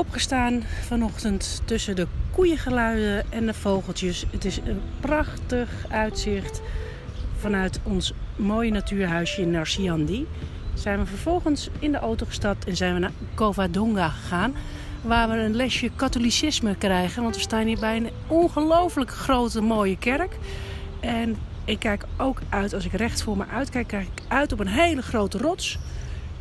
Opgestaan vanochtend tussen de koeiengeluiden en de vogeltjes. Het is een prachtig uitzicht vanuit ons mooie natuurhuisje in Narsiandi. Zijn we vervolgens in de auto gestapt en zijn we naar Covadonga gegaan. Waar we een lesje katholicisme krijgen. Want we staan hier bij een ongelooflijk grote mooie kerk. En ik kijk ook uit, als ik recht voor me uitkijk, kijk ik uit op een hele grote rots.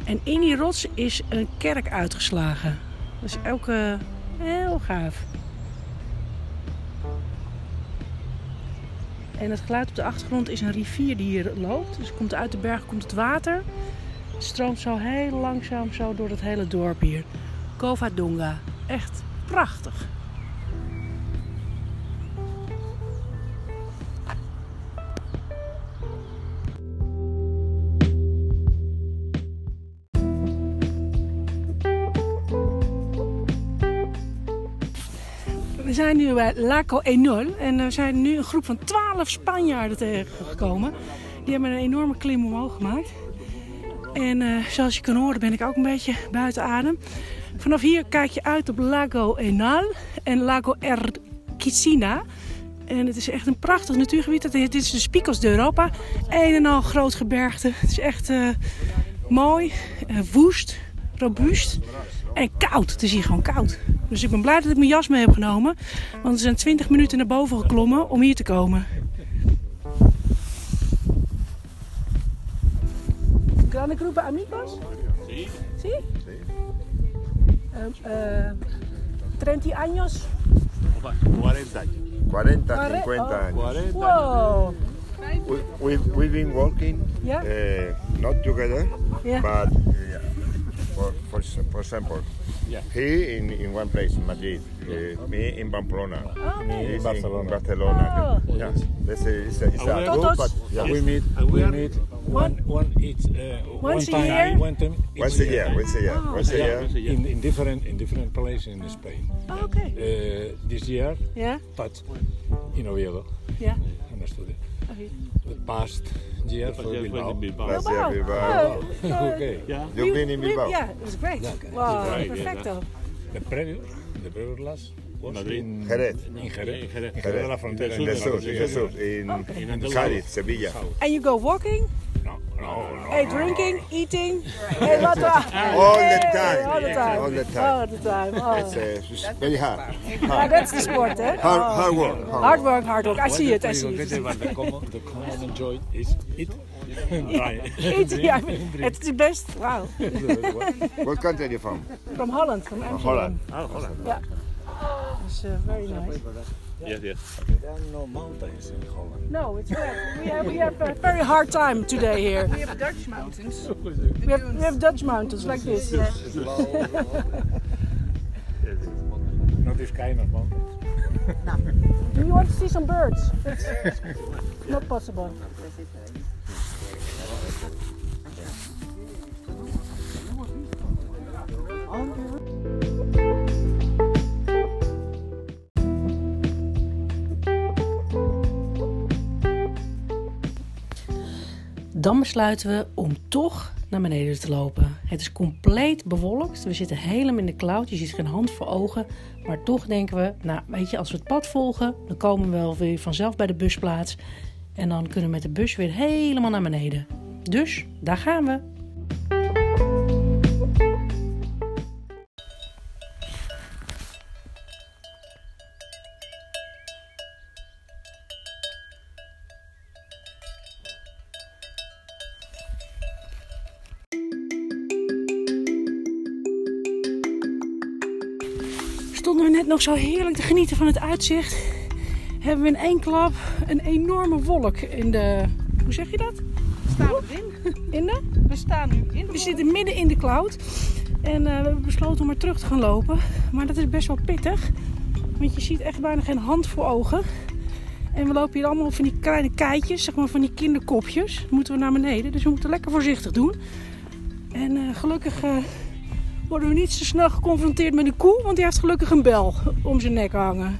En in die rots is een kerk uitgeslagen. Dus elke heel gaaf. En het geluid op de achtergrond is een rivier die hier loopt. Dus komt uit de berg komt het water. Het stroomt zo heel langzaam zo door het hele dorp hier. Covadonga. Echt prachtig. We zijn nu bij Laco Enol en we zijn nu een groep van 12 Spanjaarden tegengekomen. Die hebben een enorme klim omhoog gemaakt. En uh, zoals je kan horen ben ik ook een beetje buiten adem. Vanaf hier kijk je uit op Lago Enal en Lago Erquicina. En het is echt een prachtig natuurgebied. Dit is de Spikos de Europa. Een en al groot gebergte. Het is echt uh, mooi, woest, robuust en koud. Het is hier gewoon koud. Dus ik ben blij dat ik mijn jas mee heb genomen. Want we zijn 20 minuten naar boven geklommen om hier te komen. Grande groepen amigos? Sí. ¿Sí? Um, uh, 30 años? 40 años. 40, Cuare- 50 oh. años. 40 Wow. We, we've, we've been working, Yeah. uh, not together, Yeah. but uh, for, for, example, Yeah. he in, in one place, Madrid, uh, me in Pamplona, Oh, me in Barcelona. Barcelona. Oh. Yeah, this is, it's a, it's a we- group, but yeah. We meet, we meet one, one each, uh, Once a one time, year? one time once a year, once a year, Oh. once a year. in, in different in different places in Spain. Oh, okay. Uh, this year, Yeah? but in Oviedo, Yeah. in. Okay. The past year for year Bilbao. for Bilbao. Last year, wow. Bilbao. Oh, uh, okay. Yeah. You've been in we- Bilbao? Yeah, it was great. Wow, Right, yeah. The previous, the previous last was Madrid. in Jerez. In Jerez. In Jerez. In Jerez de la Frontera. In the sur, south, in the south, in Okay. In Andalucía. Cádiz, Sevilla. And you go walking? No, no, no. Hey, drinking, eating? Hey, what the? All the time. All the time. All the time. All the time. Oh. It's, uh, it's very hard. Yeah, that's the sport, eh? Hard, hard work. Hard Hard work. hard work. I see it, I see it. the common, the common enjoy is eat. right. Eat, yeah, I mean, it's the best. Wow. What country are you from? From Holland, from Amsterdam. Holland. Oh, Holland. Yeah. It's uh, very nice. Yes, yes. There are no mountains in Holland. No, it's great. We have, we have a very hard time today here. We have Dutch mountains. We have, we have Dutch mountains like this. Not this kind of mountains. Do you want to see some birds? It's, it's not possible. Dan besluiten we om toch naar beneden te lopen. Het is compleet bewolkt. We zitten helemaal in de cloud. Je ziet geen hand voor ogen. Maar toch denken we, nou weet je, als we het pad volgen, dan komen we wel weer vanzelf bij de busplaats. En dan kunnen we met de bus weer helemaal naar beneden. Dus daar gaan we. Nog zo heerlijk te genieten van het uitzicht. Hebben we in één klap een enorme wolk in de... Hoe zeg je dat? Staan we erin? In de? We staan nu in de We zitten midden in de cloud. En eh, we hebben besloten om maar terug te gaan lopen. Maar dat is best wel pittig. Want je ziet echt bijna geen hand voor ogen. En we lopen hier allemaal op van die kleine keitjes, zeg maar van die kinderkopjes. Moeten we naar beneden. Dus we moeten lekker voorzichtig doen. En eh, gelukkig eh, worden we niet zo snel geconfronteerd met een koe, want die heeft gelukkig een bel om zijn nek hangen.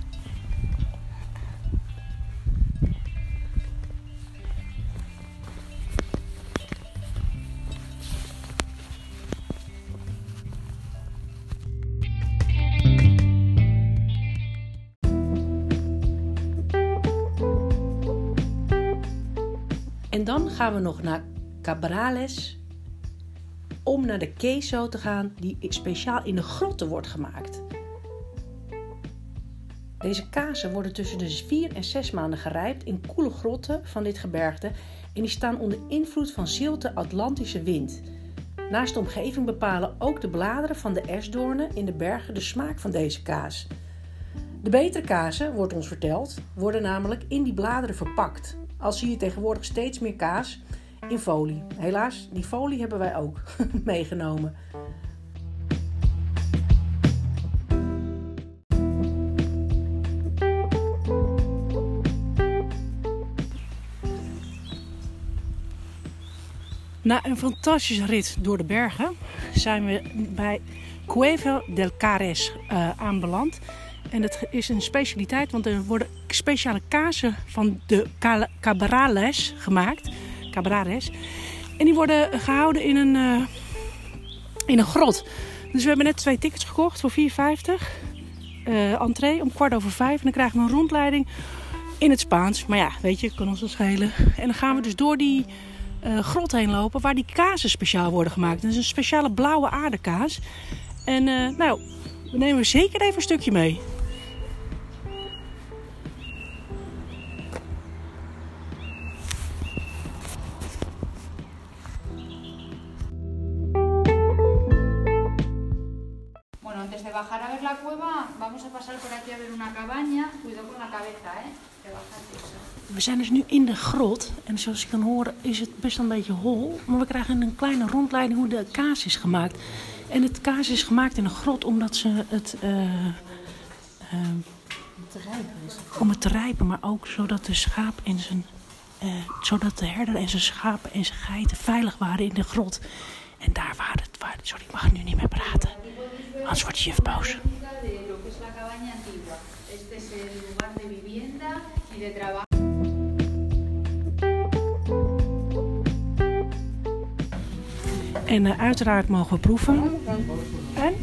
En dan gaan we nog naar Cabrales om naar de queso te gaan die speciaal in de grotten wordt gemaakt. Deze kazen worden tussen de 4 en 6 maanden gerijpt in koele grotten van dit gebergte en die staan onder invloed van zilte Atlantische wind. Naast de omgeving bepalen ook de bladeren van de esdoornen in de bergen de smaak van deze kaas. De betere kazen, wordt ons verteld, worden namelijk in die bladeren verpakt. Al zie je tegenwoordig steeds meer kaas in folie. Helaas, die folie hebben wij ook meegenomen. Na een fantastische rit door de bergen zijn we bij Cueva del Cares uh, aanbeland. En dat is een specialiteit, want er worden speciale kazen van de Cabrales gemaakt. Cabrales. En die worden gehouden in een, uh, in een grot. Dus we hebben net twee tickets gekocht voor 4,50. Uh, entree om kwart over vijf. En dan krijgen we een rondleiding in het Spaans. Maar ja, weet je, kan ons wel schelen. En dan gaan we dus door die uh, grot heen lopen waar die kazen speciaal worden gemaakt. Dat is een speciale blauwe aardekaas. En nou, we nemen zeker even een stukje mee. We zijn dus nu in de grot. En zoals je kan horen is het best een beetje hol. Maar we krijgen een kleine rondleiding hoe de kaas is gemaakt. En het kaas is gemaakt in een grot omdat ze het... Uh, uh, om het te rijpen, maar ook zodat de schaap en zijn... Uh, zodat de herder en zijn schapen en zijn geiten veilig waren in de grot. En daar waren het... Waar, sorry, ik mag nu niet meer praten. Anders wordt je juf boos. Y de trabajo. En uh, uiteraard mogen we proeven. En?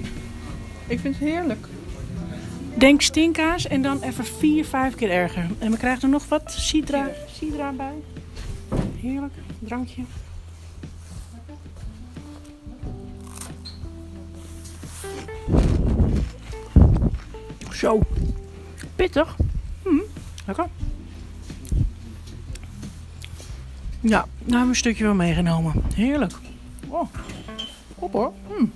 Ik vind het heerlijk. Denk stinkkaas en dan even vier, vijf keer erger. En we krijgen er nog wat sidra, sidra bij. Heerlijk, drankje. Zo. Pittig. Hm, lekker. Ja, daar hebben we een stukje van meegenomen. Heerlijk. Oh, op hoor. Hm.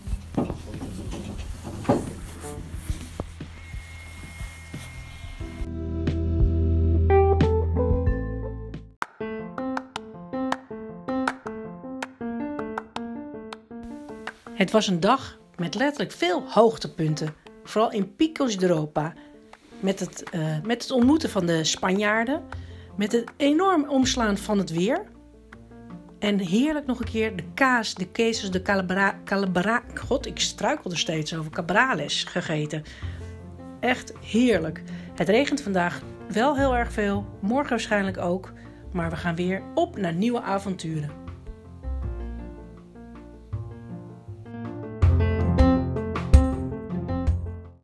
Het was een dag met letterlijk veel hoogtepunten. Vooral in Picos de Europa. Met het, uh, met het ontmoeten van de Spanjaarden. Met het enorm omslaan van het weer. En heerlijk nog een keer de kaas, de quesos, de calabra, calabra, God, ik struikel er steeds over, cabrales gegeten. Echt heerlijk. Het regent vandaag wel heel erg veel, morgen waarschijnlijk ook. Maar we gaan weer op naar nieuwe avonturen.